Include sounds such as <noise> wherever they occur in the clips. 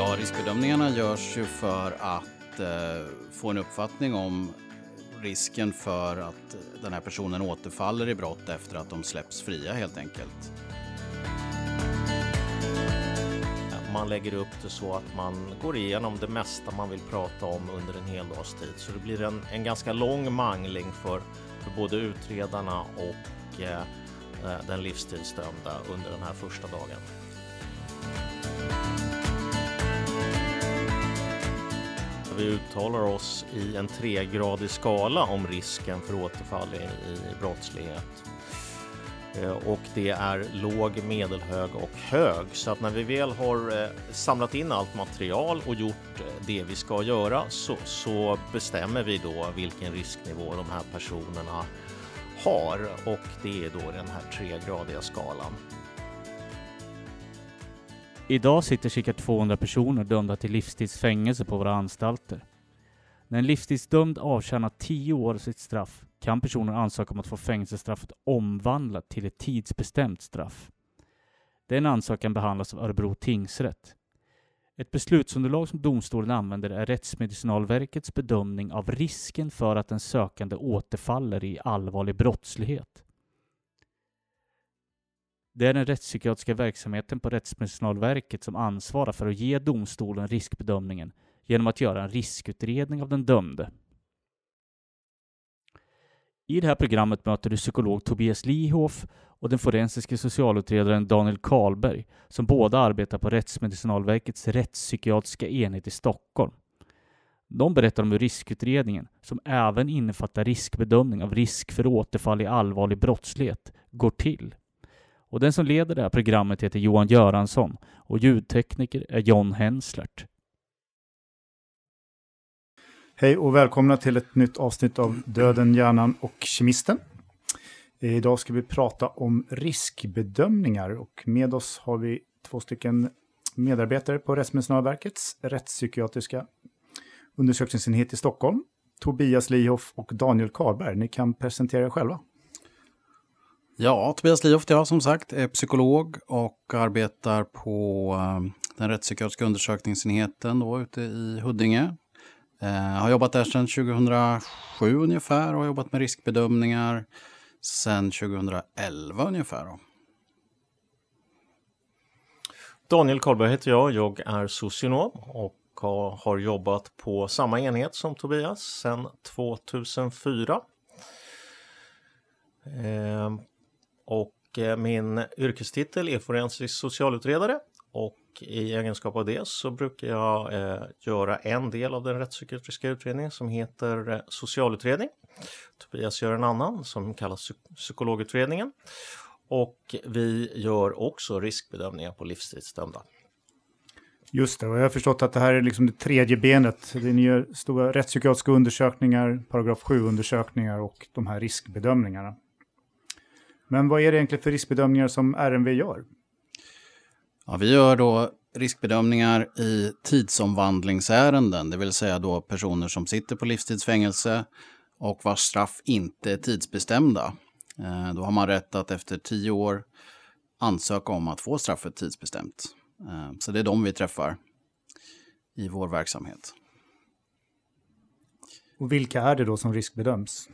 Ja, riskbedömningarna görs ju för att eh, få en uppfattning om risken för att den här personen återfaller i brott efter att de släpps fria helt enkelt. Man lägger upp det så att man går igenom det mesta man vill prata om under en hel dags tid. Så det blir en, en ganska lång mangling för, för både utredarna och eh, eh den livstidsdömda under den här första dagen. Vi uttalar oss i en tregradig skala om risken för återfall i, i brottslighet. Eh, och det är låg, medelhög och hög. Så att när vi väl har eh, samlat in allt material och gjort eh, det vi ska göra så, så bestämmer vi då vilken risknivå de här personerna har och det är då den här tregradiga skalan. Idag sitter cirka 200 personer dömda till livstidsfängelse på våra anstalter. När en livstidsdömd avtjänar 10 år av sitt straff kan personen ansöka om att få fängelsestraffet omvandlat till ett tidsbestämt straff. Den ansökan behandlas av Örebro tingsrätt. Ett beslutsunderlag som domstolen använder är Rättsmedicinalverkets bedömning av risken för att den sökande återfaller i allvarlig brottslighet. Det är den rättspsykiatriska verksamheten på Rättsmedicinalverket som ansvarar för att ge domstolen riskbedömningen genom att göra en riskutredning av den dömde. I det här programmet möter du psykolog Tobias Lihoff och den forensiske socialutredaren Daniel Karlberg som båda arbetar på Rättsmedicinalverkets rättspsykiatriska enhet i Stockholm. De berättar om hur riskutredningen, som även innefattar riskbedömning av risk för återfall i allvarlig brottslighet, går till. Och den som leder det här programmet heter Johan Göransson och ljudtekniker är John Henslert. Hej och välkomna till ett nytt avsnitt av Döden, hjärnan och kemisten. Idag ska vi prata om riskbedömningar och med oss har vi två stycken medarbetare på Rättsmedicinalverkets rättspsykiatriska undersökningsenhet i Stockholm. Tobias Lihoff och Daniel Karlberg. Ni kan presentera er själva. Ja, Tobias Lioft jag som sagt är psykolog och arbetar på ehm, den rättspsykiatriska undersökningsenheten då, ute i Huddinge jag eh, har jobbat där sedan 2007 ungefär och har jobbat med riskbedömningar sedan 2011 ungefär. Då. Daniel Karlberg heter jag. Jag är socionom och har jobbat på samma enhet som Tobias sedan 2004 och eh, min yrkestitel är forensisk socialutredare och i egenskap av det så brukar jag eh, göra en del av den rättspsykiatriska utredningen som heter eh, socialutredning. Tobias gör en annan som kallas psykologutredningen. Och vi gör också riskbedömningar på livstidsdömda. Just det, och jag har förstått att det här är liksom det tredje benet. Ni gör stora rättspsykiatriska undersökningar, paragraf 7-undersökningar och de här riskbedömningarna. Men vad är det egentligen för riskbedömningar som RMV gör? Ja, vi gör då riskbedömningar i tidsomvandlingsärenden, det vill säga då personer som sitter på livstidsfängelse och vars straff inte är tidsbestämda. Eh, då har man rätt att efter tio år ansöka om att få straffet tidsbestämt. Eh, så det är de vi träffar i vår verksamhet. Och vilka är det då som riskbedöms?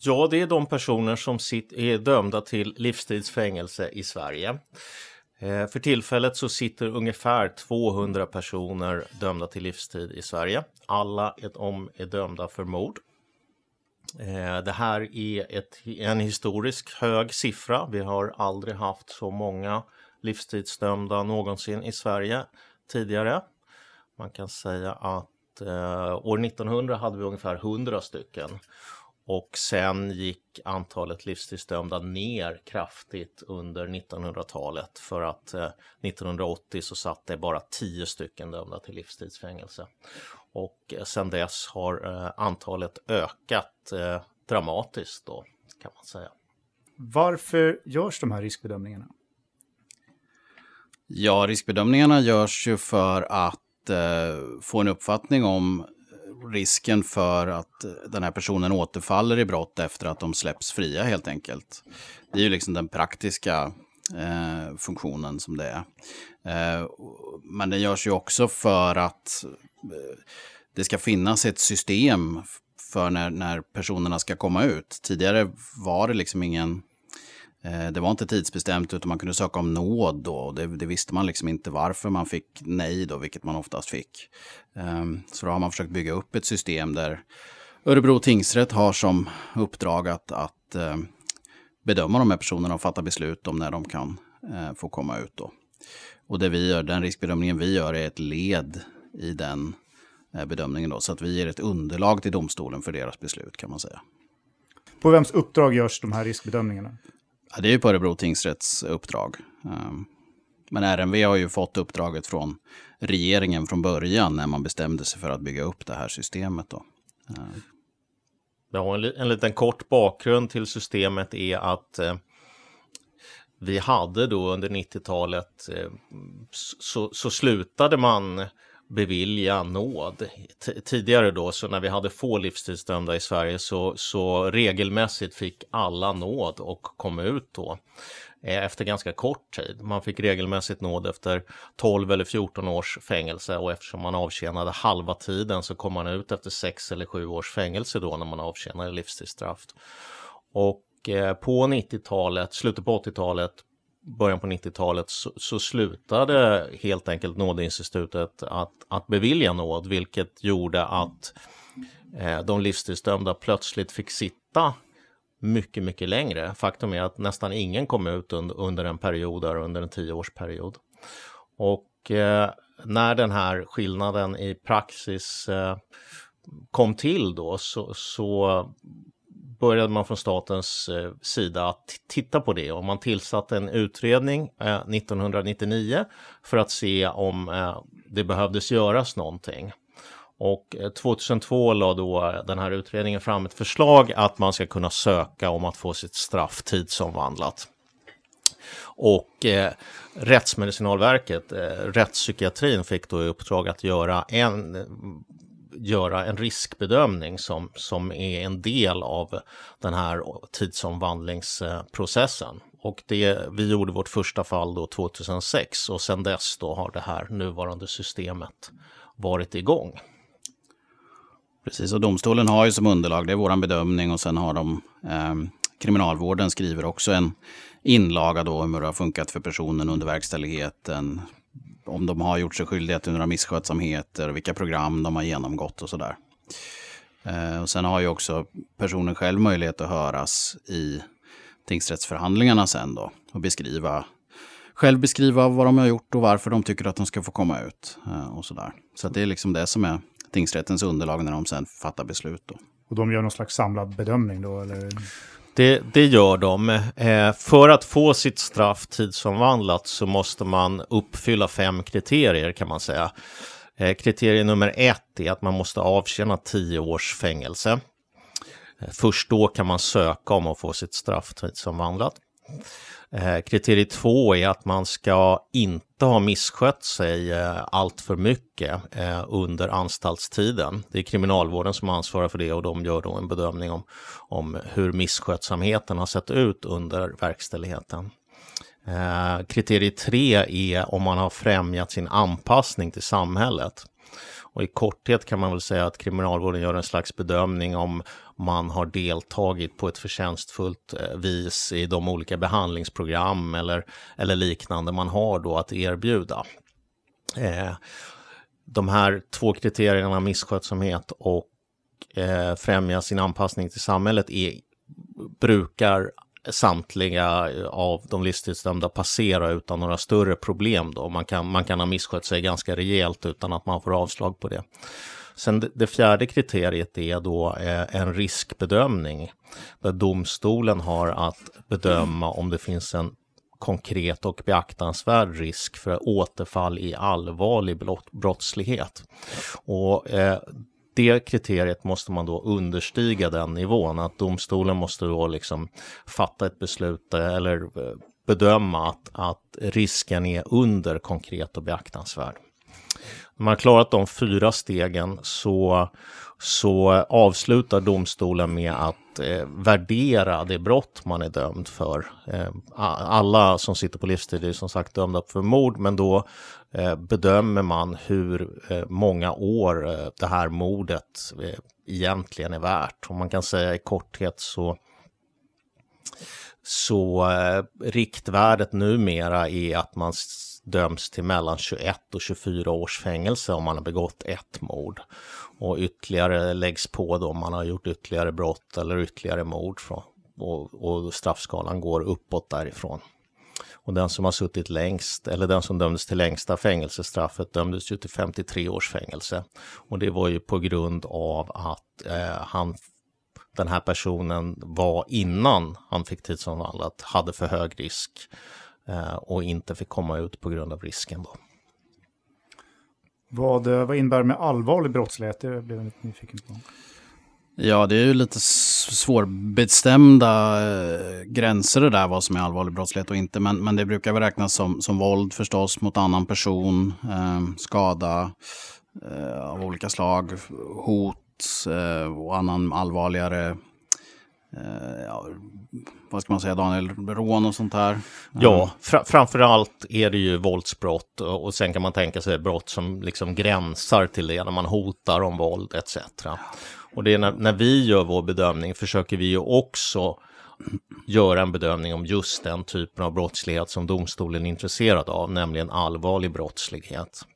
Ja, det är de personer som är dömda till livstidsfängelse i Sverige. Eh, för tillfället så sitter ungefär 200 personer dömda till livstid i Sverige. Alla är dömda för mord. Eh, det här är ett, en historisk hög siffra. Vi har aldrig haft så många livstidsdömda någonsin i Sverige tidigare. Man kan säga att eh, år 1900 hade vi ungefär 100 stycken och sen gick antalet livstidsdömda ner kraftigt under 1900-talet för att eh, 1980 så satt det bara 10 stycken dömda till livstidsfängelse. Och eh, sen dess har eh, antalet ökat eh, dramatiskt då kan man säga. Varför görs de här riskbedömningarna? Ja, riskbedömningarna görs ju för att eh, få en uppfattning om risken för att eh, den här personen återfaller i brott efter att de släpps fria helt enkelt. Det är ju liksom den praktiska eh, funktionen som det är. Eh, men den görs ju också för att eh, det ska finnas ett system för när, när personerna ska komma ut. Tidigare var det liksom ingen Eh, det var inte tidsbestämt utan man kunde söka om nåd då. Och det, det, visste man liksom inte varför man fick nej då, vilket man oftast fick. Ehm, så då har man försökt bygga upp ett system där Örebro tingsrätt har som uppdrag att, att ehm, bedöma de här personerna och fatta beslut om när de kan eh, få komma ut då. Och det vi gör, den riskbedömningen vi gör är ett led i den eh, bedömningen då. Så att vi ger ett underlag till domstolen för deras beslut kan man säga. På vems uppdrag görs de här riskbedömningarna? Ja, det är ju på Örebro tingsrätts uppdrag. Ehm, men RMV har ju fått uppdraget från regeringen från början när man bestämde sig för att bygga upp det här systemet. Då. Ehm. Ja, en, en liten kort bakgrund till systemet är att eh, vi hade då under 90-talet eh, så, så slutade man bevilja nåd. tidigare då, så när vi hade få livstidsdömda i Sverige så, så regelmässigt fick alla nåd och kom ut då eh, efter ganska kort tid. Man fick regelmässigt nåd efter 12 eller 14 års fängelse och eftersom man avtjänade halva tiden så kom man ut efter 6 eller 7 års fängelse då när man avtjänade livstidsstraff. Och eh, på 90-talet, slutet på 80-talet, början på 90-talet så, så, slutade helt enkelt nådeinstitutet att, att bevilja nåd, vilket gjorde att eh, de livstidsdömda plötsligt fick sitta mycket, mycket längre. Faktum är att nästan ingen kom ut under, under en period, under en tioårsperiod. Och eh, när den här skillnaden i praxis eh, kom till då så, så började man från statens eh, sida att titta på det och man tillsatte en utredning eh, 1999 för att se om eh, det behövdes göras någonting. Och eh, 2002 la då eh, den här utredningen fram ett förslag att man ska kunna söka om att få sitt straff tidsomvandlat. Och eh, Rättsmedicinalverket, eh, rättspsykiatrin, fick då i uppdrag att göra en göra en riskbedömning som, som är en del av den här tidsomvandlingsprocessen. Och det, vi gjorde vårt första fall då 2006 och sedan dess då har det här nuvarande systemet varit igång. Precis, och domstolen har ju som underlag, det är vår bedömning och sen har de eh, Kriminalvården skriver också en inlaga då om hur det har funkat för personen under verkställigheten, om de har gjort sig skyldiga till några misskötsamheter, vilka program de har genomgått och sådär. Eh, och sen har ju också personen själv möjlighet att höras i tingsrättsförhandlingarna sen då och beskriva själv beskriva vad de har gjort och varför de tycker att de ska få komma ut. Eh, och sådär. Så det är liksom det som är tingsrättens underlag när de sen fattar beslut. Då. Och de gör någon slags samlad bedömning då? Eller? Det, det gör de. Eh, för att få sitt straff tidsomvandlat så måste man uppfylla fem kriterier kan man säga. Eh, kriterie nummer ett är att man måste avtjäna tio års fängelse. Eh, först då kan man söka om att få sitt straff tidsomvandlat. Eh, kriterie två är att man ska inte ha misskött sig eh, allt för mycket eh, under anstaltstiden. Det är kriminalvården som ansvarar för det och de gör då en bedömning om, om hur misskötsamheten har sett ut under verkställigheten. Kriterie tre är om man har främjat sin anpassning till samhället. Och i korthet kan man väl säga att kriminalvården gör en slags bedömning om man har deltagit på ett förtjänstfullt eh, vis i de olika behandlingsprogram eller, eller liknande man har då att erbjuda. Eh, de här två kriterierna, misskötsamhet och eh, främja sin anpassning till samhället, är, brukar samtliga eh, av de livstidsdömda passera utan några större problem. Då. Man, kan, man kan ha misskött sig ganska rejält utan att man får avslag på det. Sen det fjärde kriteriet är då eh, en riskbedömning där domstolen har att bedöma om det finns en konkret och beaktansvärd risk för återfall i allvarlig brottslighet. Och eh, det kriteriet måste man då understiga den nivån, att domstolen måste då liksom fatta ett beslut eh, eller eh, bedöma att, att risken är under konkret och beaktansvärd. När man har klarat de fyra stegen så, så avslutar domstolen med att eh, värdera det brott man är dömd för. Eh, alla som sitter på livstid är som sagt dömda för mord, men då Eh, bedömer man hur eh, många år eh, det här mordet egentligen är värt. Och man kan säga i korthet så så eh, riktvärdet numera är att man döms till mellan 21 och 24 års fängelse om man har begått ett mord. Och ytterligare läggs på då om man har gjort ytterligare brott eller ytterligare mord. Från, och, och straffskalan går uppåt därifrån. Och den som har suttit längst, eller den som dömdes till längsta fängelsestraffet dömdes ju till 53 års fängelse. Och det var ju på grund av att eh, han den här personen var innan han fick tidsomvandlat hade för hög risk eh, och inte fick komma ut på grund av risken. Då. Vad, eh, vad innebär med allvarlig brottslighet? Det blev jag lite nyfiken på. Ja, det är ju lite svårbestämda eh, gränser det där, vad som är allvarlig brottslighet och inte. Men, men det brukar väl räknas som, som våld förstås mot annan person, eh, skada eh, av olika slag, hot eh, och annan allvarligare eh, ja, vad ska man säga Daniel, rån och sånt här? Eh. Ja, fra framför allt är det ju våldsbrott och sen kan man tänka sig brott som liksom gränsar till det när man hotar om våld etc. Och det är när, när vi gör vår bedömning försöker vi ju också göra en bedömning om just den typen av brottslighet som domstolen är intresserad av, nämligen allvarlig brottslighet.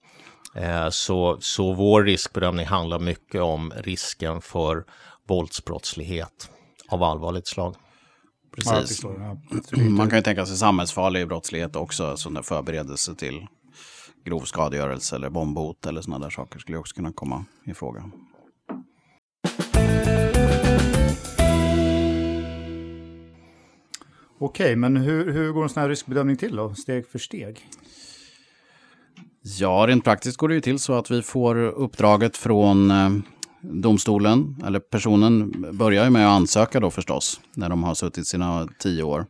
Eh, så, så vår riskbedömning handlar mycket om risken för våldsbrottslighet av allvarligt slag. Precis. Man kan ju tänka sig samhällsfarlig brottslighet också, som förberedelse till grov skadegörelse eller bombhot eller sådana där saker skulle också kunna komma i fråga. Okej, men hur, hur går en sån här riskbedömning till då, steg för steg? Ja, rent praktiskt går det ju till så att vi får uppdraget från eh, domstolen, eller personen börjar ju med att ansöka då förstås, när de har suttit sina tio år.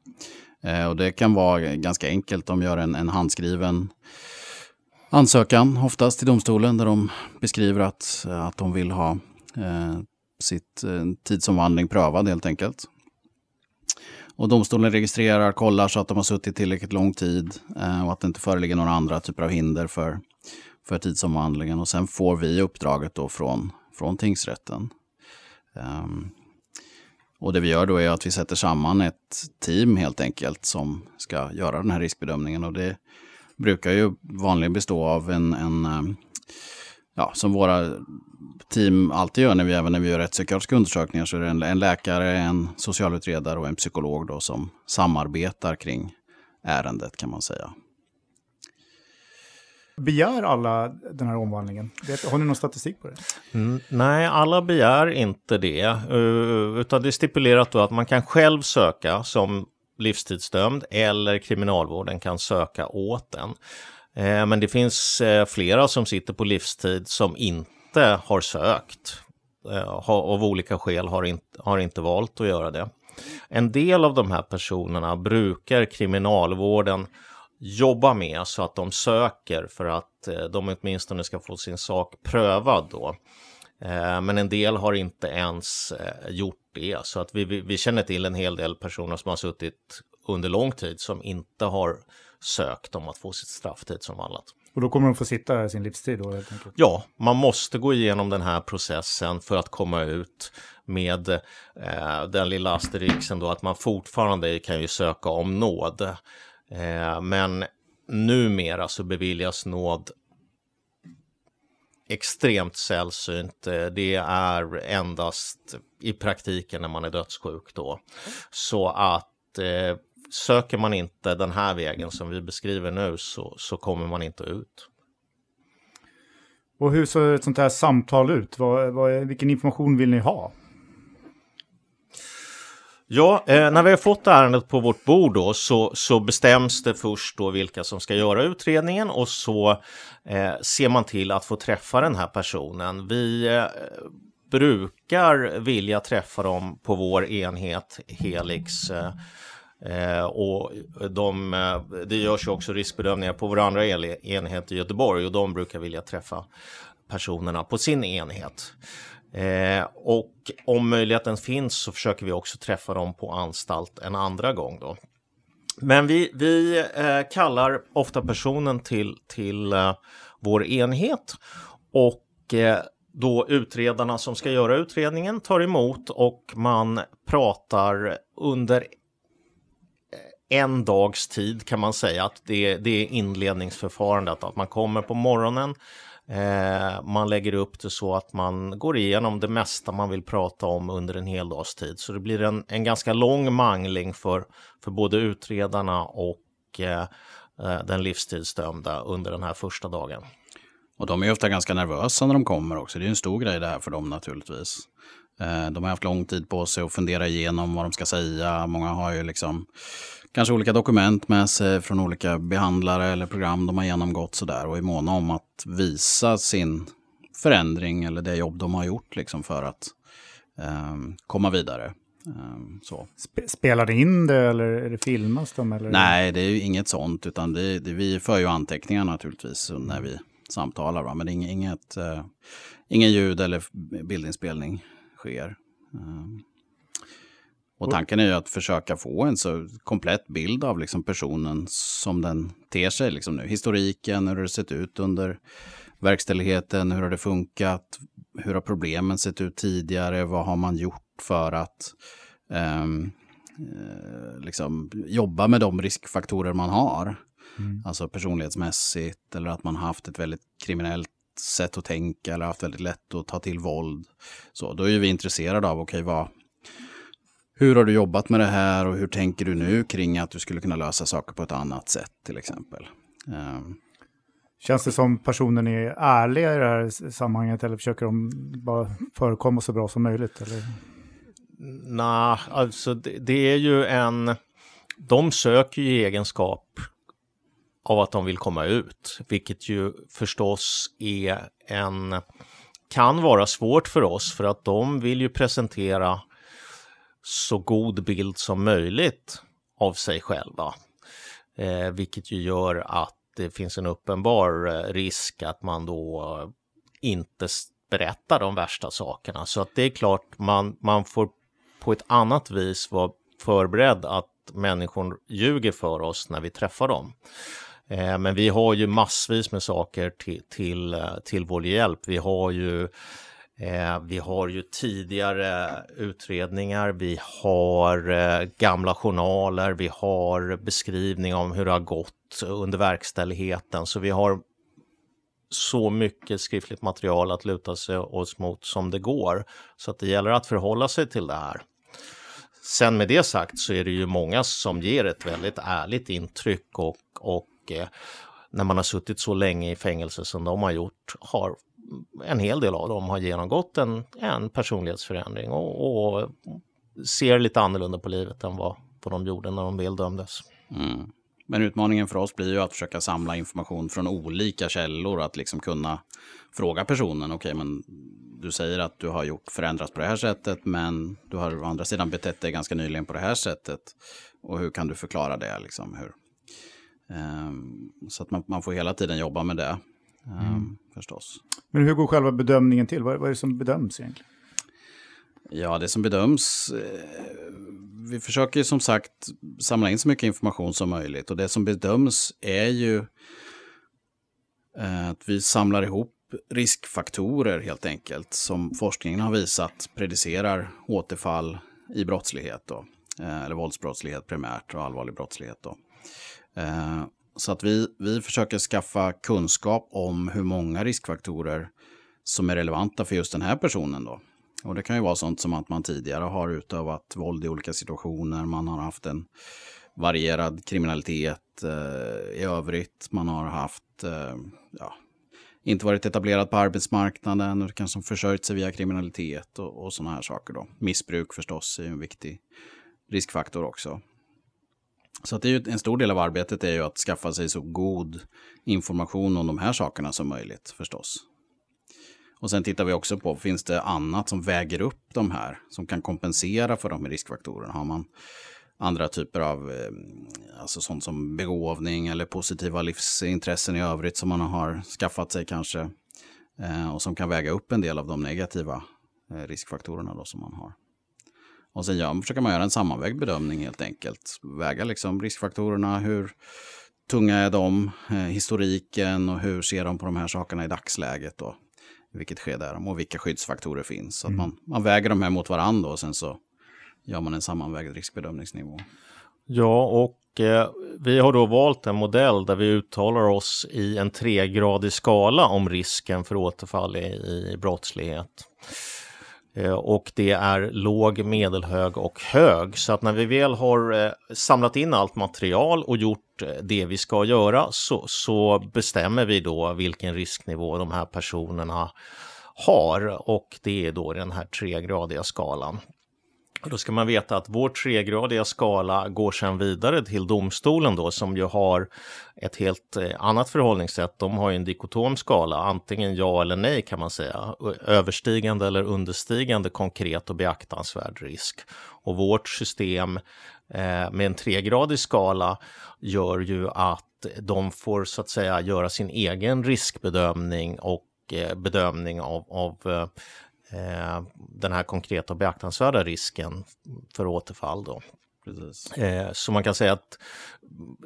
Eh, och det kan vara ganska enkelt, de gör en, en handskriven ansökan, oftast till domstolen, där de beskriver att, att de vill ha eh, sitt eh, tidsomvandling prövad helt enkelt. Och domstolen registrerar, kollar så att de har suttit tillräckligt lång tid eh, och att det inte föreligger några andra typer av hinder för, för tidsomvandlingen. Och sen får vi uppdraget då från, från tingsrätten. Um, och det vi gör då är att vi sätter samman ett team helt enkelt som ska göra den här riskbedömningen. Och det brukar ju vanligen bestå av en, en ehm, ja, som våra team alltid gör när vi, även när vi gör rättspsykiatriska undersökningar, så är det en, en, läkare, en socialutredare och en psykolog då som samarbetar kring ärendet kan man säga. Begär alla den här omvandlingen? Har ni någon statistik på det? Mm, nej, alla begär inte det. Uh, utan det är stipulerat då att man kan själv söka som livstidsdömd eller kriminalvården kan söka åt en. Eh, men det finns eh, flera som sitter på livstid som inte inte har sökt. Eh, av olika skäl har inte, har inte valt att göra det. En del av de här personerna brukar kriminalvården jobba med så att de söker för att eh, de åtminstone ska få sin sak prövad då. Eh, men en del har inte ens gjort det, så att vi, vi, känner till en hel del personer som har suttit under lång tid som inte har sökt om att få sitt strafftid som tidsomvandlat. Och då kommer de få sitta sin livstid då? Helt enkelt. Ja, man måste gå igenom den här processen för att komma ut med eh, den lilla asterixen då att man fortfarande kan ju söka om nåd. Eh, men numera så beviljas nåd extremt sällsynt. Eh, det är endast i praktiken när man är dödssjuk då. Så att eh, söker man inte den här vägen som vi beskriver nu så, så kommer man inte ut. Och hur ser ett sånt här samtal ut? Vad, vad, vilken information vill ni ha? Ja, eh, när vi har fått ärendet på vårt bord då, så, så bestäms det först då vilka som ska göra utredningen och så eh, ser man till att få träffa den här personen. Vi eh, brukar vilja träffa dem på vår enhet Helix eh, och de, eh, det görs ju också riskbedömningar på våra andra enheter i Göteborg och de brukar vilja träffa personerna på sin enhet. Eh, och om möjligheten finns så försöker vi också träffa dem på anstalt en andra gång då. Men vi, vi eh, kallar ofta personen till, till eh, vår enhet och eh, då utredarna som ska göra utredningen tar emot och man pratar under en dags tid kan man säga att det, det är inledningsförfarandet. Att man kommer på morgonen, eh, man lägger upp det så att man går igenom det mesta man vill prata om under en hel dags tid. Så det blir en, en ganska lång mangling för, för både utredarna och eh, eh den livstidsdömda under den här första dagen. Och de är ofta ganska nervösa när de kommer också. Det är en stor grej det här för dem naturligtvis. Eh, de har haft lång tid på sig att fundera igenom vad de ska säga. Många har ju liksom kanske olika dokument med sig från olika behandlare eller program de har genomgått sådär och är måna om att visa sin förändring eller det jobb de har gjort liksom för att um, komma vidare. Um, så. Spelar det in det eller är det filmas de? Eller? Nej, det är ju inget sånt utan det, det, vi för ju anteckningar naturligtvis när vi samtalar. Va? Men det är inget, uh, ingen ljud eller bildinspelning sker. Um, och tanken är ju att försöka få en så komplett bild av liksom personen som den ter sig liksom nu. Historiken, hur har det sett ut under verkställigheten, hur har det funkat, hur har problemen sett ut tidigare, vad har man gjort för att um, liksom jobba med de riskfaktorer man har. Mm. Alltså personlighetsmässigt eller att man haft ett väldigt kriminellt sätt att tänka eller haft väldigt lätt att ta till våld. Så då är vi intresserade av, okej, okay, vad, hur har du jobbat med det här och hur tänker du nu kring att du skulle kunna lösa saker på ett annat sätt till exempel? Um. Känns det som personen är ärlig i det här sammanhanget eller försöker de bara förekomma så bra som möjligt? Eller? Nej, alltså det, det, är ju en... De söker ju egenskap av att de vill komma ut, vilket ju förstås är en... kan vara svårt för oss för att de vill ju presentera så god bild som möjligt av sig själva. Eh, vilket ju gör att det finns en uppenbar eh, risk att man då inte berättar de värsta sakerna. Så att det är klart, man, man får på ett annat vis vara förberedd att människor ljuger för oss när vi träffar dem. Eh, men vi har ju massvis med saker till, till, eh, till vår hjälp. Vi har ju eh, vi har ju tidigare utredningar, vi har gamla journaler, vi har beskrivning om hur det har gått under verkställigheten. Så vi har så mycket skriftligt material att luta sig oss mot som det går. Så att det gäller att förhålla sig till det här. Sen med det sagt så är det ju många som ger ett väldigt ärligt intryck och, och eh, när man har suttit så länge i fängelse som de har gjort har en hel del av dem har genomgått en, en personlighetsförändring och, och ser lite annorlunda på livet än vad, vad de gjorde när de väl dömdes. Mm. Men utmaningen för oss blir ju att försöka samla information från olika källor, att liksom kunna fråga personen, okej, okay, men du säger att du har gjort förändrats på det här sättet, men du har å andra sidan betett dig ganska nyligen på det här sättet. Och hur kan du förklara det? Liksom, hur? Um, så att man, man, får hela tiden jobba med det. Um, förstås. Men hur går själva bedömningen till? Vad, vad är det som bedöms egentligen? Ja, det som bedöms, eh, vi försöker som sagt samla in så mycket information som möjligt och det som bedöms är ju eh, att vi samlar ihop riskfaktorer helt enkelt som forskningen har visat predicerar återfall i brottslighet då, eh, eller våldsbrottslighet primärt och allvarlig brottslighet då. Eh, så att vi, vi försöker skaffa kunskap om hur många riskfaktorer som är relevanta för just den här personen. Då. Och det kan ju vara sånt som att man tidigare har utövat våld i olika situationer, man har haft en varierad kriminalitet eh, i övrigt, man har haft, eh, ja, inte varit etablerad på arbetsmarknaden och kanske försörjt sig via kriminalitet och, och sådana här saker. Då. Missbruk förstås är en viktig riskfaktor också. Så att det är ju, en stor del av arbetet är ju att skaffa sig så god information om de här sakerna som möjligt förstås. Och sen tittar vi också på, finns det annat som väger upp de här, som kan kompensera för de riskfaktorerna? Har man, andra typer av, eh, alltså sånt som begåvning eller positiva livsintressen i övrigt som man har skaffat sig kanske. Eh, och som kan väga upp en del av de negativa eh, riskfaktorerna då som man har. Och sen gör, försöker man göra en sammanvägd bedömning helt enkelt. Väga liksom riskfaktorerna, hur tunga är de, historiken och hur ser de på de här sakerna i dagsläget. I vilket skede är de och vilka skyddsfaktorer finns. Så mm. man, man väger de här mot varandra och sen så gör man en sammanvägd riskbedömningsnivå. Ja, och eh, vi har då valt en modell där vi uttalar oss i en tregradig skala om risken för återfall i, i brottslighet. Eh, och det är låg, medelhög och hög. Så att när vi väl har eh, samlat in allt material och gjort eh, det vi ska göra så, så bestämmer vi då vilken risknivå de här personerna har och det är då den här tregradiga skalan. Då ska man veta att vår tregradiga skala går sedan vidare till domstolen då som ju har ett helt eh, annat förhållningssätt. De har ju en dikotom skala, antingen ja eller nej kan man säga. Överstigande eller understigande konkret och beaktansvärd risk. Och vårt system eh, med en tregradig skala gör ju att de får så att säga göra sin egen riskbedömning och eh, bedömning av, av eh, Eh, den här konkreta och beaktansvärda risken för återfall. Då. Eh, så man kan säga att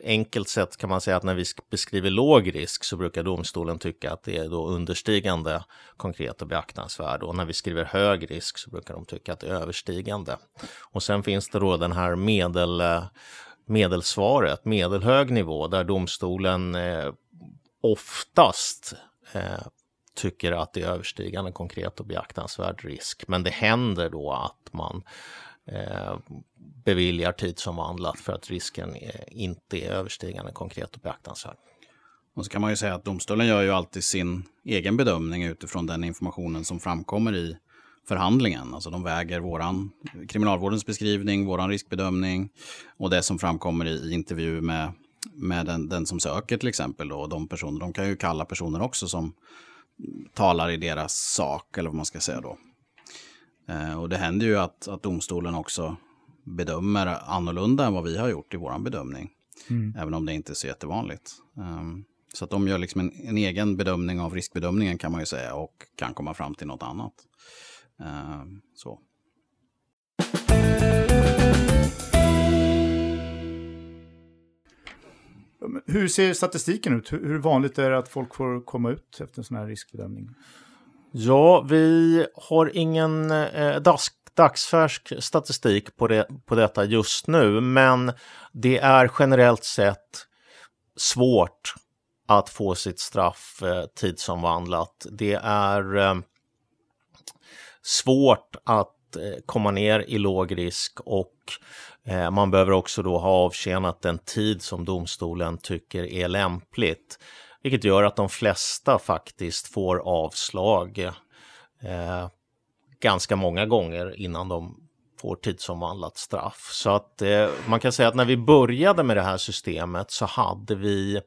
enkelt sett kan man säga att när vi beskriver låg risk så brukar domstolen tycka att det är då understigande konkret och beaktansvärd och när vi skriver hög risk så brukar de tycka att det är överstigande. Och sen finns det då den här medel, eh, medelsvaret, medelhög nivå där domstolen eh, oftast eh, tycker att det är överstigande konkret och beaktansvärd risk. Men det händer då att man eh, beviljar tidsomvandlat för att risken eh, inte är överstigande konkret och beaktansvärd. Och så kan man ju säga att domstolen gör ju alltid sin egen bedömning utifrån den informationen som framkommer i förhandlingen. Alltså de väger våran, kriminalvårdens beskrivning, våran riskbedömning och det som framkommer i, intervju med, med den, den som söker till exempel. Då, och de personer, de kan ju kalla personer också som talar i deras sak, eller vad man ska säga då. Eh, och det händer ju att, att domstolen också bedömer annorlunda än vad vi har gjort i vår bedömning. Mm. Även om det inte är så jättevanligt. Um, så att de gör liksom en, en, egen bedömning av riskbedömningen kan man ju säga och kan komma fram till något annat. Uh, så. Hur ser statistiken ut? Hur vanligt är det att folk får komma ut efter en sån här riskbedömning? Ja, vi har ingen eh, dask, dagsfärsk statistik på, det, på detta just nu, men det är generellt sett svårt att få sitt straff eh, tidsomvandlat. Det är eh, svårt att eh, komma ner i låg risk och Eh, man behöver också då ha avtjänat den tid som domstolen tycker är lämpligt. Vilket gör att de flesta faktiskt får avslag eh, ganska många gånger innan de får tidsomvandlat straff. Så att eh, man kan säga att när vi började med det här systemet så hade vi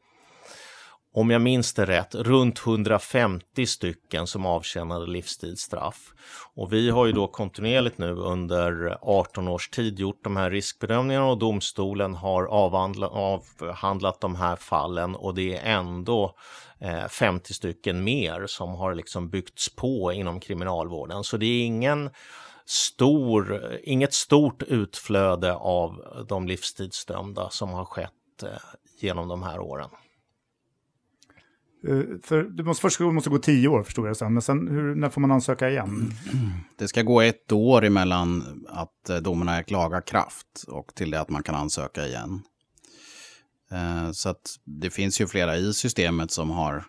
om jag minns det rätt, runt 150 stycken som avtjänade livstidsstraff. Och vi har ju då kontinuerligt nu under 18 års tid gjort de här riskbedömningarna och domstolen har avhandlat de här fallen och det är ändå eh, 50 stycken mer som har liksom byggts på inom kriminalvården. Så det är ingen stor, inget stort utflöde av de livstidsdömda som har skett eh, genom de här åren. Eh, för det måste, först måste gå tio år förstår jag sen, men sen hur, när får man ansöka igen? Det ska gå ett år emellan att eh, domen är laga kraft och till det att man kan ansöka igen. Eh, så att det finns ju flera i systemet som har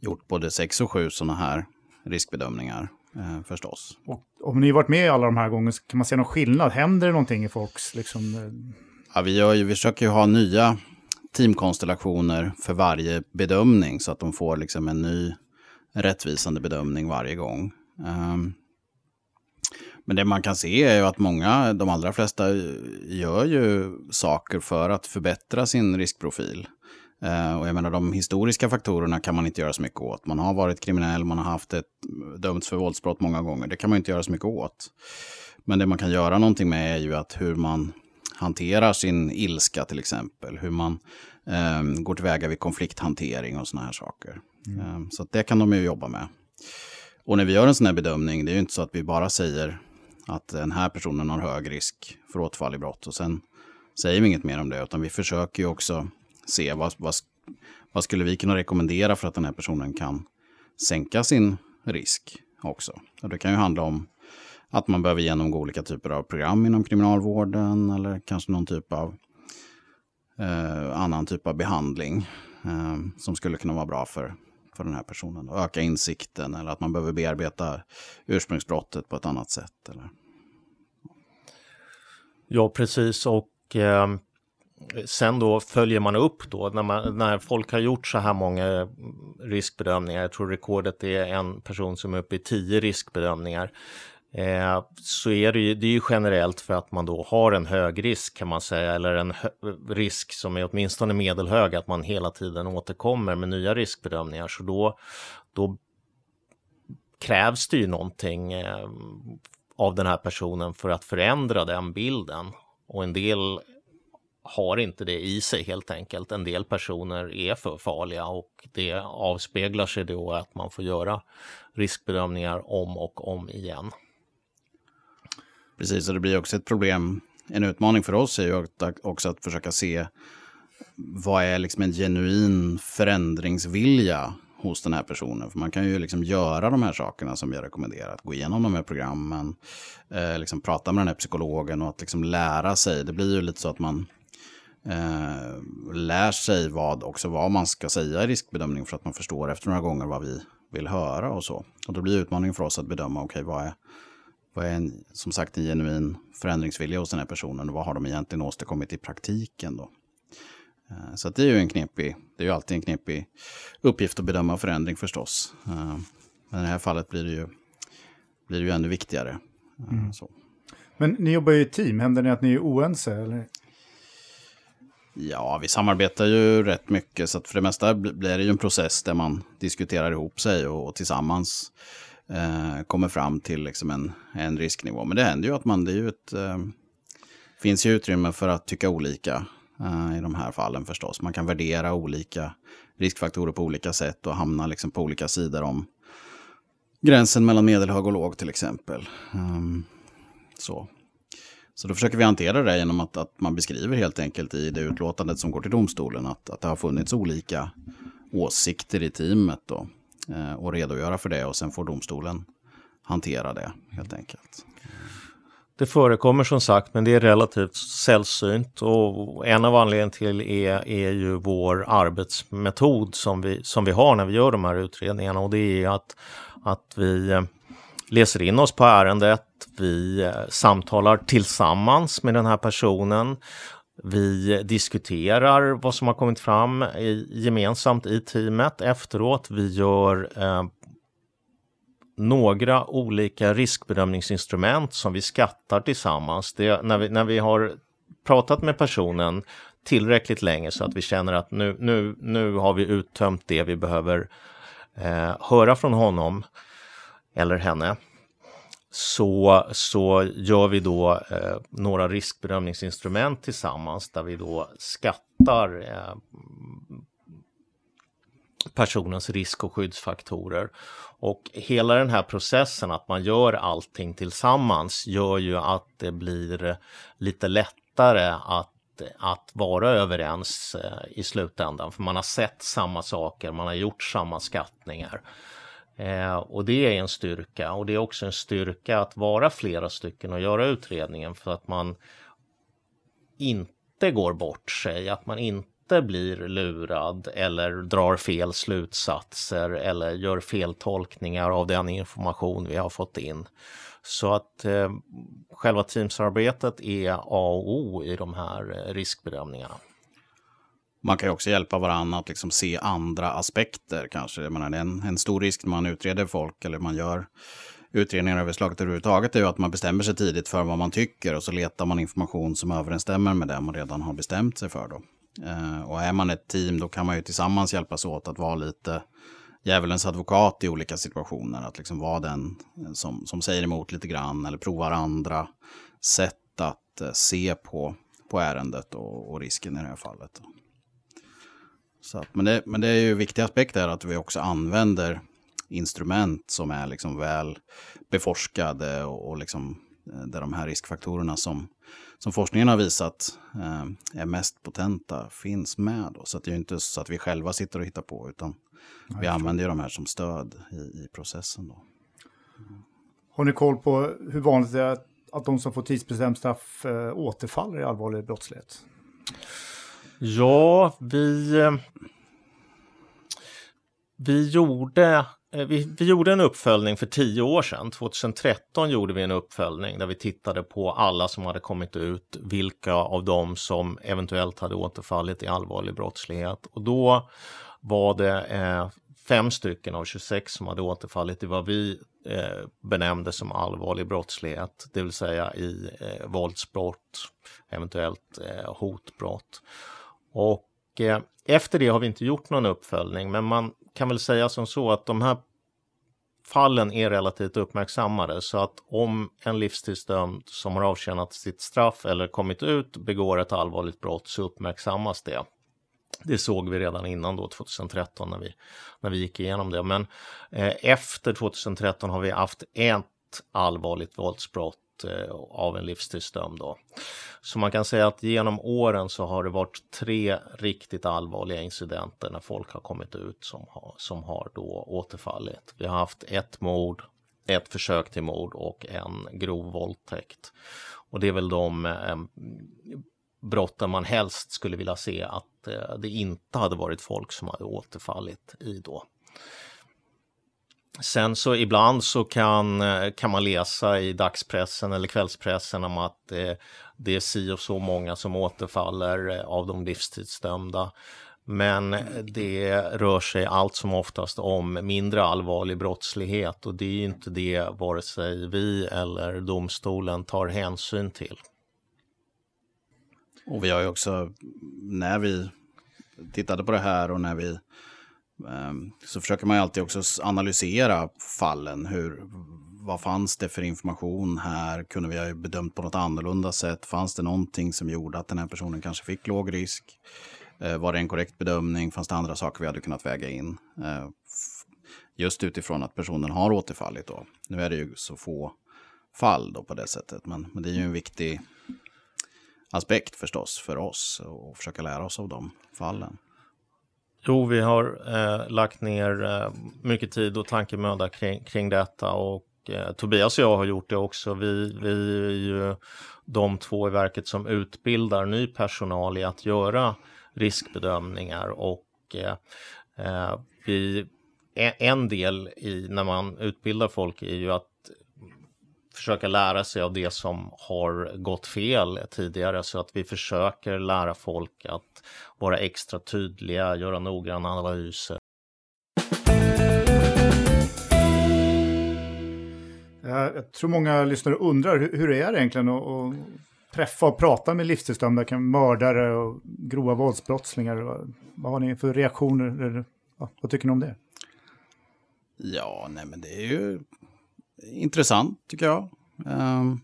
gjort både sex och sju sådana här riskbedömningar förstås. Och om ni har varit med alla de här gångerna, kan man se någon skillnad? Händer det någonting i folks... Liksom... Ja, vi, ju, vi försöker ju ha nya teamkonstellationer för varje bedömning så att de får liksom en ny rättvisande bedömning varje gång. Um, men det man kan se är ju att många, de allra flesta, gör ju saker för att förbättra sin riskprofil. Uh, och jag menar de historiska faktorerna kan man inte göra så mycket åt. Man har varit kriminell, man har haft ett dömts för våldsbrott många gånger. Det kan man inte göra så mycket åt. Men det man kan göra någonting med är ju att hur man hanterar sin ilska till exempel. Hur man eh, går tillväga vid konflikthantering och sådana här saker. Mm. Eh, så det kan de ju jobba med. Och när vi gör en sån här bedömning, det är ju inte så att vi bara säger att den här personen har hög risk för återfall i brott och sen säger vi inget mer om det, utan vi försöker ju också se vad, vad, vad skulle vi kunna rekommendera för att den här personen kan sänka sin risk också. Och det kan ju handla om att man behöver genomgå olika typer av program inom kriminalvården eller kanske någon typ av eh, annan typ av behandling eh, som skulle kunna vara bra för, för den här personen. Och öka insikten eller att man behöver bearbeta ursprungsbrottet på ett annat sätt. Eller... Ja, precis. Och eh, sen då följer man upp då när, man, när folk har gjort så här många riskbedömningar. Jag tror rekordet är en person som är uppe i tio riskbedömningar. Eh, så är det, ju, det är ju generellt för att man då har en hög risk kan man säga, eller en risk som är åtminstone medelhög, att man hela tiden återkommer med nya riskbedömningar. Så då, då krävs det ju någonting eh, av den här personen för att förändra den bilden. Och en del har inte det i sig helt enkelt. En del personer är för farliga och det avspeglar sig då att man får göra riskbedömningar om och om igen. Precis, och det blir också ett problem. En utmaning för oss är ju också att försöka se vad är liksom en genuin förändringsvilja hos den här personen. För man kan ju liksom göra de här sakerna som vi har rekommenderat. Gå igenom de här programmen, eh, liksom prata med den här psykologen och att liksom lära sig. Det blir ju lite så att man eh, lär sig vad, också vad man ska säga i riskbedömning för att man förstår efter några gånger vad vi vill höra och så. Och då blir utmaningen för oss att bedöma, okej, okay, vad är vad är en, som sagt en genuin förändringsvilja hos den här personen och vad har de egentligen åstadkommit i praktiken då? Eh, så det är ju en knepig, det är ju alltid en knepig uppgift att bedöma förändring förstås. Eh, men i det här fallet blir det ju, blir det ju ännu viktigare. Eh, mm. Men ni jobbar ju i team, händer det att ni är oense? Eller? Ja, vi samarbetar ju rätt mycket, så för det mesta blir det ju en process där man diskuterar ihop sig och, och tillsammans eh, kommer fram till liksom en, en risknivå. Men det händer ju att man, det är ju ett, eh, finns ju utrymme för att tycka olika eh, i de här fallen förstås. Man kan värdera olika riskfaktorer på olika sätt och hamna liksom på olika sidor om gränsen mellan medelhög och låg till exempel. Um, så. så då försöker vi hantera det genom att, att man beskriver helt enkelt i det utlåtandet som går till domstolen att, att det har funnits olika åsikter i teamet. Då. Eh, och redogöra för det och sen får domstolen hantera det helt enkelt. Det förekommer som sagt, men det är relativt sällsynt och en av anledningarna till är, är ju vår arbetsmetod som vi, som vi har när vi gör de här utredningarna och det är att, att vi eh, läser in oss på ärendet, vi eh, samtalar tillsammans med den här personen, vi diskuterar vad som har kommit fram i, gemensamt i teamet efteråt. Vi gör eh, några olika riskbedömningsinstrument som vi skattar tillsammans. Det, när, vi, när vi har pratat med personen tillräckligt länge så att vi känner att nu, nu, nu har vi uttömt det vi behöver eh, höra från honom eller henne så, så gör vi då eh, några riskbedömningsinstrument tillsammans där vi då skattar eh, personens risk och skyddsfaktorer. Och hela den här processen att man gör allting tillsammans gör ju att det blir lite lättare att att vara överens eh, i slutändan, för man har sett samma saker, man har gjort samma skattningar. Eh, och det är en styrka och det är också en styrka att vara flera stycken och göra utredningen för att man inte går bort sig, att man inte blir lurad eller drar fel slutsatser eller gör fel tolkningar av den information vi har fått in. Så att eh, själva teamsarbetet är A och O i de här eh, riskbedömningarna. Man kan ju också hjälpa varandra att liksom se andra aspekter kanske. Jag menar, en, en stor risk när man utreder folk eller man gör utredningar överslaget överhuvudtaget är ju att man bestämmer sig tidigt för vad man tycker och så letar man information som överensstämmer med det man redan har bestämt sig för. Då. Eh, och är man ett team då kan man ju tillsammans hjälpas åt att vara lite djävulens advokat i olika situationer. Att liksom vara den eh, som, som säger emot lite grann eller provar andra sätt att eh, se på på ärendet och, och risken i det här fallet. Så att, men, det, men det är ju viktiga aspekter att vi också använder instrument som är liksom väl beforskade och, och liksom, eh, där de här riskfaktorerna som, som forskningen har visat eh, är mest potenta finns med. Då. Så det är ju inte så att vi själva sitter och hittar på utan Nej, vi använder ju de här som stöd i, i processen. Då. Har ni koll på hur vanligt det är att de som får tidsbestämt straff äh, återfaller i allvarlig brottslighet? Ja, vi, eh, vi gjorde eh, vi, vi, gjorde en uppföljning för tio år sedan. 2013 gjorde vi en uppföljning där vi tittade på alla som hade kommit ut, vilka av dem som eventuellt hade återfallit i allvarlig brottslighet. Och då var det eh, fem stycken av 26 som hade återfallit i vad vi eh, benämnde som allvarlig brottslighet, det vill säga i eh, våldsbrott, eventuellt eh, hotbrott. Och eh, efter det har vi inte gjort någon uppföljning, men man kan väl säga som så att de här fallen är relativt uppmärksammade så att om en livstidsdömd som har avtjänat sitt straff eller kommit ut begår ett allvarligt brott så uppmärksammas det. Det såg vi redan innan då 2013 när vi, när vi gick igenom det. Men eh, efter 2013 har vi haft ett allvarligt våldsbrott Eh, av en livstidsdömd. Då. Så man kan säga att genom åren så har det varit tre riktigt allvarliga incidenter när folk har kommit ut som har, som har då återfallit. Vi har haft ett mord, ett försök till mord och en grov våldtäkt. Och det är väl de eh, brotten man helst skulle vilja se att eh, det inte hade varit folk som hade återfallit i då. Sen så ibland så kan, eh, kan man läsa i dagspressen eller kvällspressen om att eh, det är si och så många som återfaller eh, av de livstidsdömda. Men eh, det rör sig allt som oftast om mindre allvarlig brottslighet och det är inte det vare sig vi eller domstolen tar hänsyn till. Och vi har ju också, när vi tittade på det här och när vi Ehm, så försöker man ju alltid också analysera fallen. Hur, vad fanns det för information här? Kunde vi ha bedömt på något annorlunda sätt? Fanns det någonting som gjorde att den här personen kanske fick låg risk? Eh, var det en korrekt bedömning? Fanns det andra saker vi hade kunnat väga in? Eh, just utifrån att personen har återfallit då. Nu är det ju så få fall då på det sättet, men, men det är ju en viktig aspekt förstås för oss och försöka lära oss av de fallen. Jo, vi har eh, lagt ner eh, mycket tid och tankemöda kring, kring detta och eh, Tobias och jag har gjort det också. Vi, vi är ju de två i verket som utbildar ny personal i att göra riskbedömningar och eh, eh vi, en del i när man utbildar folk är ju att försöka lära sig av det som har gått fel tidigare så att vi försöker lära folk att vara extra tydliga, göra noggranna analyser. Jag tror många lyssnare undrar hur det är egentligen att träffa och prata med livstidsdömda, mördare och grova våldsbrottslingar. Vad har ni för reaktioner? Vad tycker ni om det? Ja, nej men det är ju intressant tycker jag. Ehm,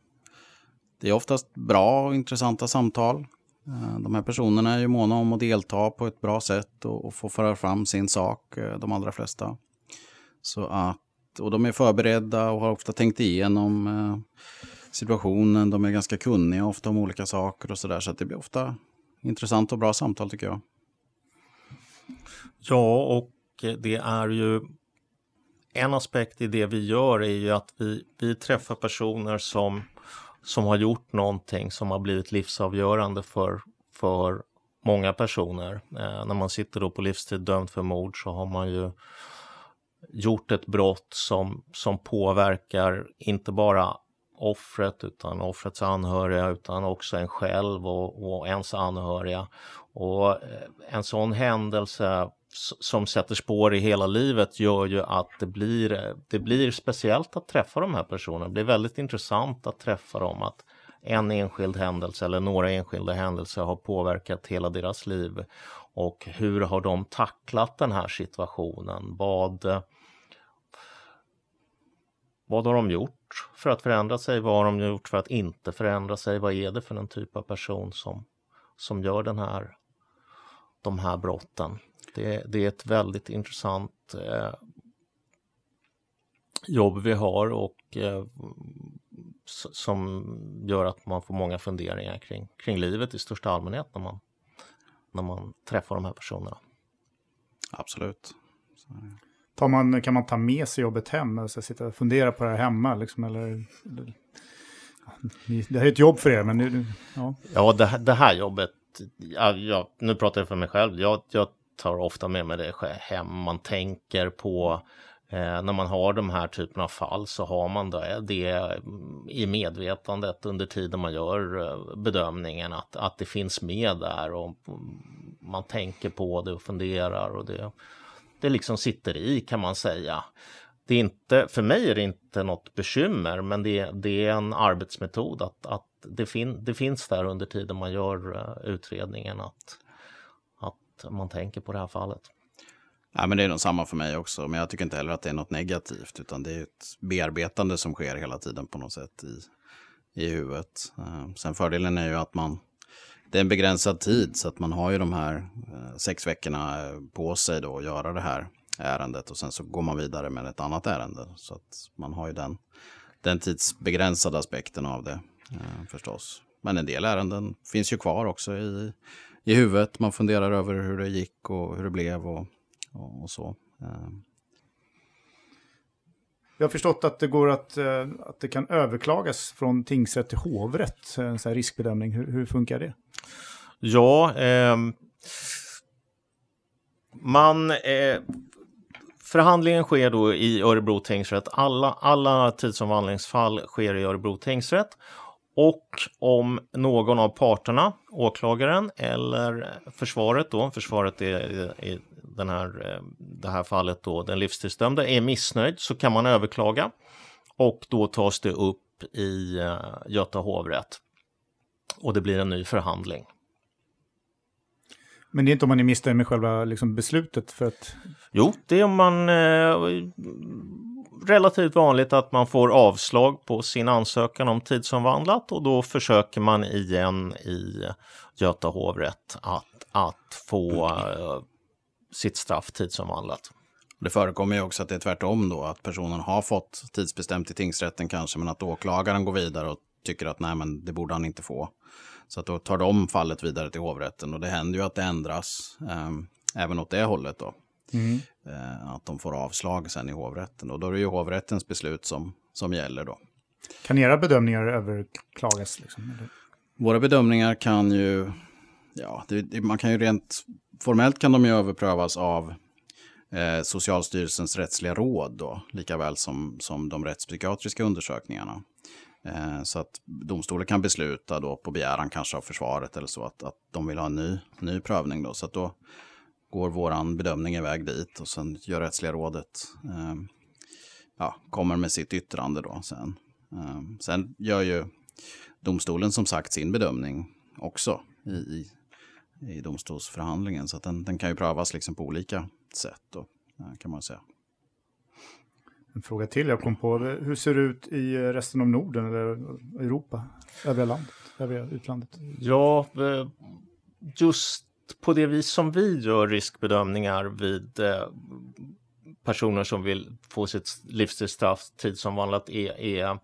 det är oftast bra och intressanta samtal. Eh, de här personerna är ju måna om att delta på ett bra sätt och, få föra fram sin sak, eh, de allra flesta. Så att, och de är förberedda och har ofta tänkt igenom eh, situationen. De är ganska kunniga ofta om olika saker och sådär. Så att det blir ofta intressant och bra samtal tycker jag. Ja, och det är ju en aspekt i det vi gör är ju att vi, vi träffar personer som, som har gjort någonting som har blivit livsavgörande för, för många personer. Eh, när man sitter då på livstid dömd för mord så har man ju gjort ett brott som, som påverkar inte bara offret utan offrets anhöriga utan också en själv och, och ens anhöriga. Och eh, en sån händelse som sätter spår i hela livet gör ju att det blir, det blir speciellt att träffa de här personerna. Det blir väldigt intressant att träffa dem. Att en enskild händelse eller några enskilda händelser har påverkat hela deras liv. Och hur har de tacklat den här situationen? Vad, vad har de gjort för att förändra sig? Vad har de gjort för att inte förändra sig? Vad är det för en typ av person som, som gör den här, de här brotten. Det, det är ett väldigt intressant eh, jobb vi har och eh, som gör att man får många funderingar kring, kring livet i största allmänhet när man, när man träffar de här personerna. Absolut. Tar man, kan man ta med sig jobbet hem? Alltså sitta och fundera på det här hemma? Liksom, eller, eller, det här är ett jobb för er, men... Det, ja, ja det, det här jobbet, ja, ja, nu pratar jag för mig själv. Jag, jag tar ofta med mig det hem. Man tänker på Eh, när man har de här typen av fall så har man eh, det, det i medvetandet under tiden man gör eh, bedömningen att, att det finns med där och mm, man tänker på det och funderar och det, det liksom sitter i kan man säga. Det är inte, för mig är det inte något bekymmer men det, det är en arbetsmetod att, att det, fin, det finns där under tiden man gör eh, utredningen att, att man tänker på det här fallet. Ja, men det är nog samma för mig också, men jag tycker inte heller att det är något negativt, utan det är ett bearbetande som sker hela tiden på något sätt i, i huvudet. Eh, sen fördelen är ju att man, det är en begränsad tid, så att man har ju de här eh, sex veckorna eh, på sig då att göra det här ärendet och sen så går man vidare med ett annat ärende. Så att man har ju den, den tidsbegränsade aspekten av det eh, förstås. Men en del ärenden finns ju kvar också i, i huvudet. Man funderar över hur det gick och hur det blev och och, och så. Ehm. Jag har förstått att det går att, eh, att det kan överklagas från tingsrätt till hovrätt, en sån här riskbedömning. Hur, hur funkar det? Ja, eh, man... Eh, förhandlingen sker då i Örebro tingsrätt. Alla, alla tidsomvandlingsfall sker i Örebro tingsrätt. Och om någon av parterna, åklagaren eller försvaret då, försvaret är i den här, eh, det här fallet då, den livstidsdömde är missnöjd så kan man överklaga och då tas det upp i eh, Göta hovrätt och det blir en ny förhandling. Men det är inte om man är missnöjd med själva liksom, beslutet? För att... Jo, det är om man eh, relativt vanligt att man får avslag på sin ansökan om tidsomvandlat och då försöker man igen i Göta hovrätt att, att få eh, sitt straff tidsomvandlat. Det förekommer ju också att det är tvärtom då, att personen har fått tidsbestämt i tingsrätten kanske, men att åklagaren går vidare och tycker att nej, men det borde han inte få. Så att då tar de fallet vidare till hovrätten och det händer ju att det ändras eh, även åt det hållet då. Mm. Eh, att de får avslag sen i hovrätten och då är det ju hovrättens beslut som, som gäller då. Kan era bedömningar överklagas? Liksom, Våra bedömningar kan ju, ja, det, man kan ju rent formellt kan de ju överprövas av eh, Socialstyrelsens rättsliga råd då, lika väl som, som de rättspsykiatriska undersökningarna. Eh, så att domstolen kan besluta då på begäran kanske av försvaret eller så att, att de vill ha en ny, ny prövning då. Så att då går våran bedömning iväg dit och sen gör rättsliga rådet, eh, ja, kommer med sitt yttrande då sen. Eh, sen gör ju domstolen som sagt sin bedömning också i, i i domstolsförhandlingen. Så den, den, kan ju prövas liksom på olika sätt då, kan man säga. En fråga till jag kom på. Hur ser det ut i resten av Norden eller Europa? Övriga landet, övriga utlandet? Ja, eh, just på det vis som vi gör riskbedömningar vid eh, personer som vill få sitt livstidsstraff tidsomvandlat är, är,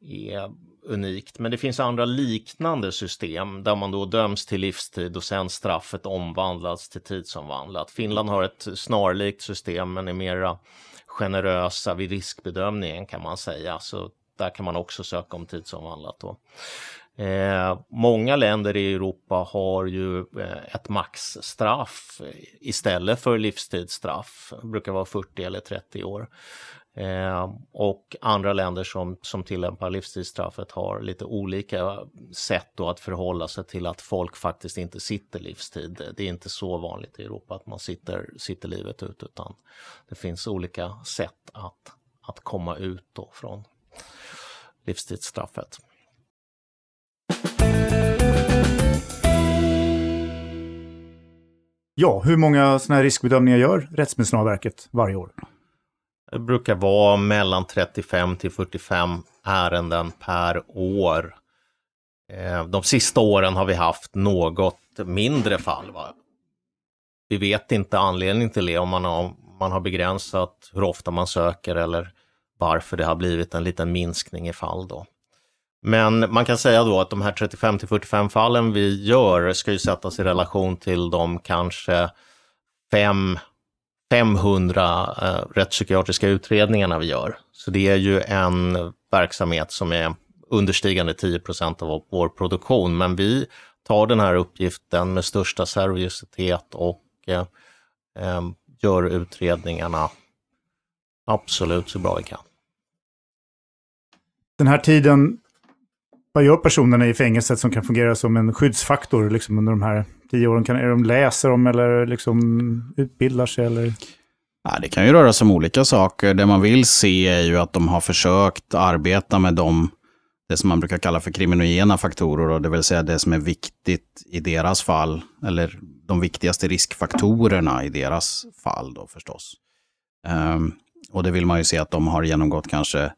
är unikt, men det finns andra liknande system där man då döms till livstid och sen straffet omvandlas till tidsomvandlat. Finland har ett snarlikt system men är mera generösa vid riskbedömningen kan man säga, så där kan man också söka om tidsomvandlat. Då. Eh, många länder i Europa har ju eh, ett maxstraff istället för livstidsstraff. Det brukar vara 40 eller 30 år. Eh, och andra länder som, som tillämpar livstidsstraffet har lite olika sätt då att förhålla sig till att folk faktiskt inte sitter livstid. Det är inte så vanligt i Europa att man sitter, sitter livet ut utan det finns olika sätt att, att komma ut då från livstidsstraffet. Ja, hur många sådana här riskbedömningar gör Rättsmedicinalverket varje år? Det brukar vara mellan 35 till 45 ärenden per år. Eh, de sista åren har vi haft något mindre fall. Va? Vi vet inte anledningen till det, om man har, man har begränsat hur ofta man söker eller varför det har blivit en liten minskning i fall då. Men man kan säga då att de här 35 till 45 fallen vi gör ska ju sättas i relation till de kanske 5 500 eh, rättspsykiatriska utredningarna vi gör. Så det är ju en verksamhet som är understigande 10% av vår produktion. Men vi tar den här uppgiften med största seriositet och eh, eh, gör utredningarna absolut så bra vi kan. Den här tiden, vad gör personerna i fängelset som kan fungera som en skyddsfaktor liksom, under de här tio åren? Kan, är de läser de eller liksom utbildar sig? Eller? Ja, det kan ju röra sig om olika saker. Det man vill se är ju att de har försökt arbeta med de, det som man brukar kalla för kriminogena faktorer, och det vill säga det som är viktigt i deras fall, eller de viktigaste riskfaktorerna i deras fall då förstås. Um, och det vill man ju se att de har genomgått kanske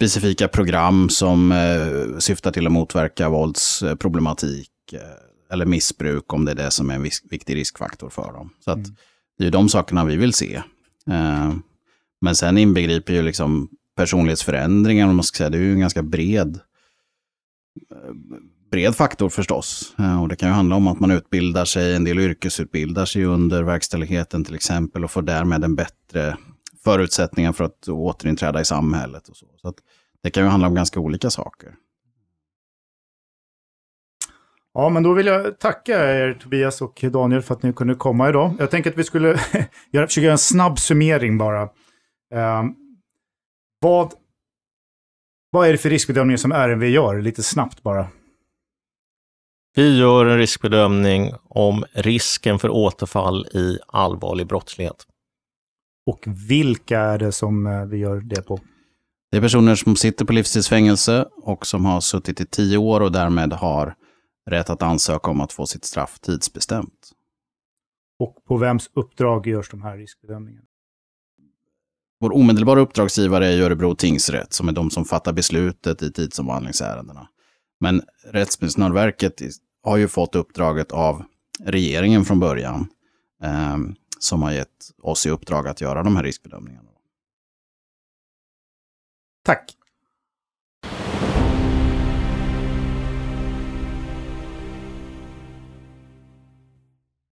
specifika program som eh, syftar till att motverka våldsproblematik eh, eller missbruk om det är det som är en viktig riskfaktor för dem. Så att, mm. Det är de sakerna vi vill se. Eh, men sen inbegriper ju liksom personlighetsförändringar, om man ska säga, det är ju en ganska bred, eh, bred faktor förstås. Eh, och det kan ju handla om att man utbildar sig, en del yrkesutbildar sig under verkställigheten till exempel och får därmed en bättre förutsättningar för att återinträda i samhället. Och så. så det kan ju handla om ganska olika saker. Ja, men då vill jag tacka er Tobias och Daniel för att ni kunde komma idag. Jag tänker att vi skulle <laughs> försöka göra en snabb summering bara. Eh, vad, vad är det för riskbedömning som RNV gör? Lite snabbt bara. Vi gör en riskbedömning om risken för återfall i allvarlig brottslighet. Och vilka är det som eh, vi gör det på? Det är personer som sitter på livstidsfängelse och som har suttit i tio år och därmed har rätt att ansöka om att få sitt straff tidsbestämt. Och på vems uppdrag görs de här riskbedömningarna? Vår omedelbara uppdragsgivare är Örebro tingsrätt som är de som fattar beslutet i tidsomvandlingsärendena. Men Rättsmedicinalverket har ju fått uppdraget av regeringen från början eh, som har gett oss i uppdrag att göra de här riskbedömningarna. Tack!